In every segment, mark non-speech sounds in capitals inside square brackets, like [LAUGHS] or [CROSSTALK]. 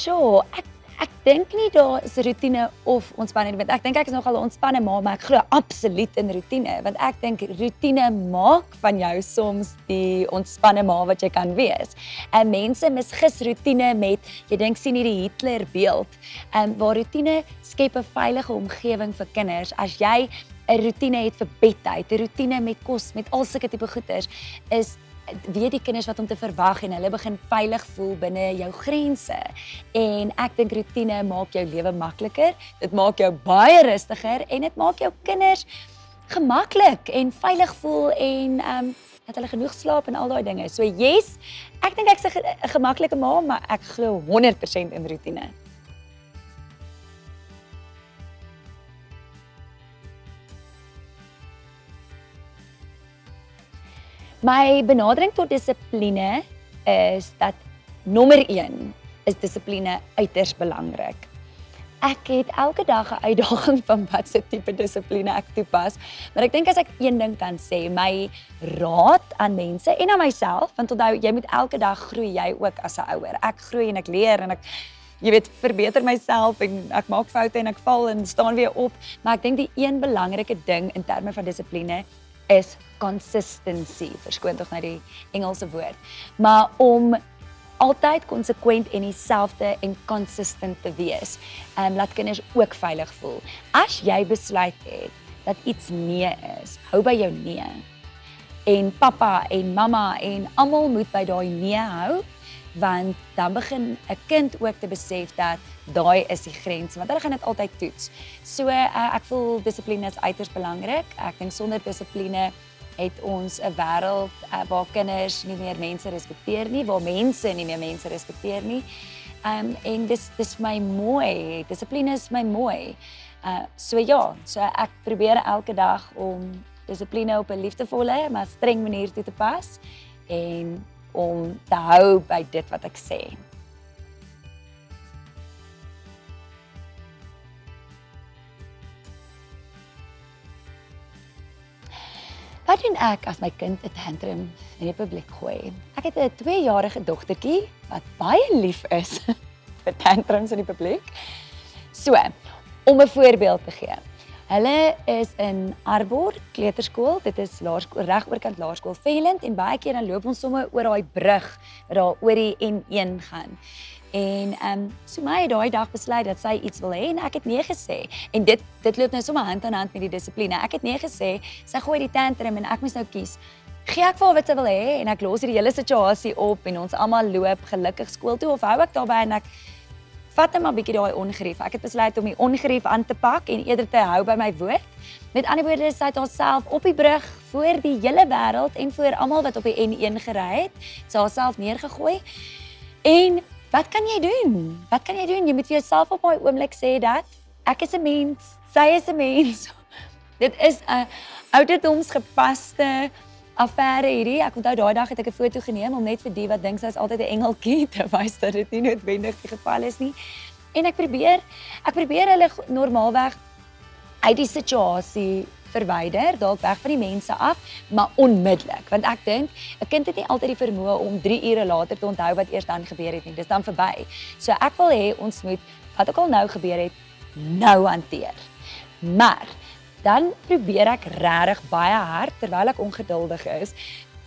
Sjoe, ek ek dink nie daar is 'n rotine of ontspanning want ek dink ek is nogal 'n ontspanne ma, maar ek glo absoluut in rotine want ek dink rotine maak van jou soms die ontspanne ma wat jy kan wees. En mense misgis rotine met jy dink sien hierdie Hitler beeld. En waar rotine skep 'n veilige omgewing vir kinders. As jy 'n rotine het vir bedtyd, 'n rotine met kos, met al sulke tipe goeders is weet die kinders wat om te verwag en hulle begin veilig voel binne jou grense. En ek dink rotine maak jou lewe makliker. Dit maak jou baie rustiger en dit maak jou kinders gemaklik en veilig voel en ehm um, dat hulle genoeg slaap en al daai dinge. So yes, ek dink ek's 'n gemaklike ma, maar ek glo 100% in rotine. My benadering tot dissipline is dat nommer 1 is dissipline uiters belangrik. Ek het elke dag 'n uitdaging [LAUGHS] van watter tipe dissipline ek toepas, maar ek dink as ek een ding kan sê, my raad aan mense en aan myself, want onthou jy moet elke dag groei jy ook as 'n ouer. Ek groei en ek leer en ek jy weet verbeter myself en ek maak foute en ek val en staan weer op, maar ek dink die een belangrike ding in terme van dissipline is consistency. Verskoon tog nou die Engelse woord. Maar om altyd konsekwent en dieselfde en consistent te wees. Ehm um, laat kinders ook veilig voel. As jy besluit het dat iets nee is, hou by jou nee. En pappa en mamma en almal moet by daai nee hou want dan begin 'n kind ook te besef dat daai is die grens want hulle gaan dit altyd toets. So uh, ek voel dissipline is uiters belangrik. Ek dink sonder dissipline het ons 'n wêreld uh, waar kinders nie meer mense respekteer nie, waar mense nie meer mense respekteer nie. Um en dis dis my mooi. Dissipline is my mooi. Uh so ja, so ek probeer elke dag om dissipline op 'n liefdevolle maar streng manier toe te pas en om te hou by dit wat ek sê. Wat doen ek as my kind 'n tantrum in die publiek gooi? Ek het 'n 2-jarige dogtertjie wat baie lief is [LAUGHS] vir tantrums in die publiek. So, om 'n voorbeeld te gee. Hulle is in Arbor Kleuterskool. Dit is laerskool reg oorkant laerskool Velend en baie keer dan loop ons sommer oor daai brug wat daar oor die N1 gaan. En ehm um, so my het daai dag besluit dat sy iets wil hê en ek het nee gesê. En dit dit loop nou sommer hand aan hand met die dissipline. Ek het nee gesê. Sy gooi die tantrum en ek moes nou kies. Gee ek vir haar wat sy wil hê en ek los hierdie hele situasie op en ons almal loop gelukkig skool toe of hou ek daarbey en ek vat net maar bietjie daai ongerief. Ek het besluit om die ongerief aan te pak en eerder te hou by my woord. Met ander woorde, sy het haarself op die brug voor die hele wêreld en voor almal wat op die N1 gery het, sy haarself neergegooi. En Wat kan jy doen? Wat kan jy doen? Jy moet vir jouself op daai oomblik sê dat ek is 'n mens, sy is 'n mens. [LAUGHS] Dit is 'n ouderdomsgepaste affære hierdie. Ek onthou daai dag het ek 'n foto geneem om net vir die wat dink sy is altyd 'n engeltjie [LAUGHS] te wys dat dit nie noodwendig die geval is nie. En ek probeer ek probeer hulle normaalweg uit die situasie verwyder, dalk weg van die mense af, maar onmiddellik, want ek dink 'n kind het nie altyd die vermoë om 3 ure later te onthou wat eers dan gebeur het nie. Dis dan verby. So ek wil hê ons moet wat ook al nou gebeur het, nou hanteer. Maar dan probeer ek regtig baie hard terwyl ek ongeduldig is,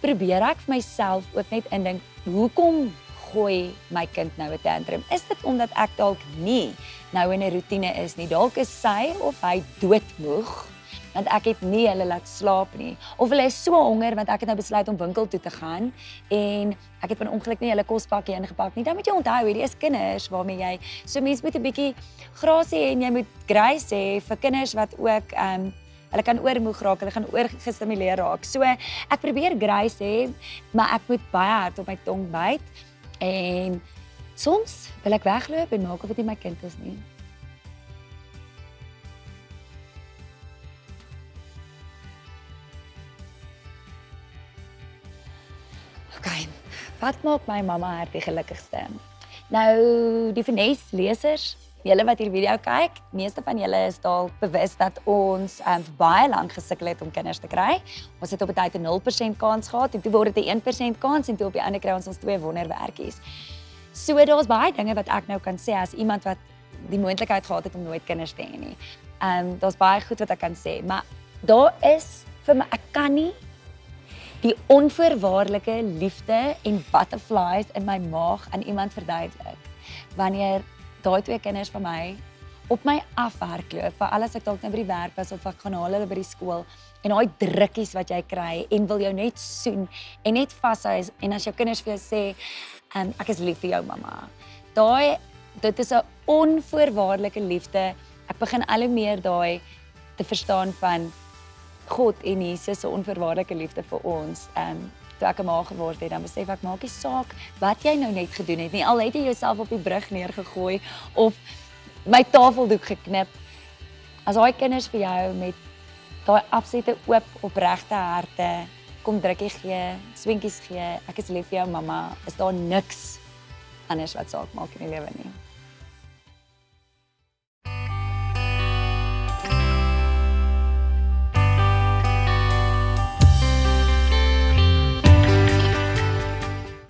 probeer ek vir myself ook net indink, hoekom gooi my kind nou 'n tantrum? Is dit omdat ek dalk nie nou in 'n rotine is nie? Dalk is sy of hy doodmoeg want ek het nie hulle laat slaap nie of hulle is so honger want ek het nou besluit om winkel toe te gaan en ek het van ongeluk nie hulle kospakkie ingepak nie dan moet jy onthou hierdie is kinders waarmee jy so mense moet 'n bietjie grasie hê en jy moet grace hê vir kinders wat ook ehm um, Hulle kan oormoeg raak, hulle gaan oorgestimuleer raak. So ek probeer grace hê, maar ek moet baie hard op my tong byt en soms wil ek wegloop en maak of dit nie my kind is nie. OK. Wat maak my mamma hart die gelukkigste? Nou, die Finesse lesers, julle wat hierdie video kyk, meeste van julle is dalk bewus dat ons um, baie lank gesukkel het om kinders te kry. Ons het op 'n tyd 'n 0% kans gehad en toe word dit 'n 1% kans en toe op die ander kry ons ons twee wonderwerkies. So daar's baie dinge wat ek nou kan sê as iemand wat die moontlikheid gehad het om nooit kinders te hê nie. Ehm um, daar's baie goed wat ek kan sê, maar daar is vir my ek kan nie die onvoorwaardelike liefde en butterflies in my maag aan iemand verduidelik. Wanneer daai twee kinders van my op my afhardloop vir alles ek dalk net by die werk was of ek gaan haal hulle by die skool en daai drukkies wat jy kry en wil jou net soen en net vashou en as jou kinders vir jou sê um, ek is lief vir jou mamma. Daai dit is 'n onvoorwaardelike liefde. Ek begin al hoe meer daai te verstaan van God en Jesus se onverwaarlike liefde vir ons. Ehm um, toe ek 'n ma geword het, dan besef ek maak nie saak wat jy nou net gedoen het nie. Al het jy jouself op die brug neergegooi of my tafeldoek geknip. As daai kinders vir jou met daai absolute oop opregte harte kom drukkie gee, swentjies gee, ek is lief vir jou mamma, is daar niks anders wat saak maak in die lewe nie.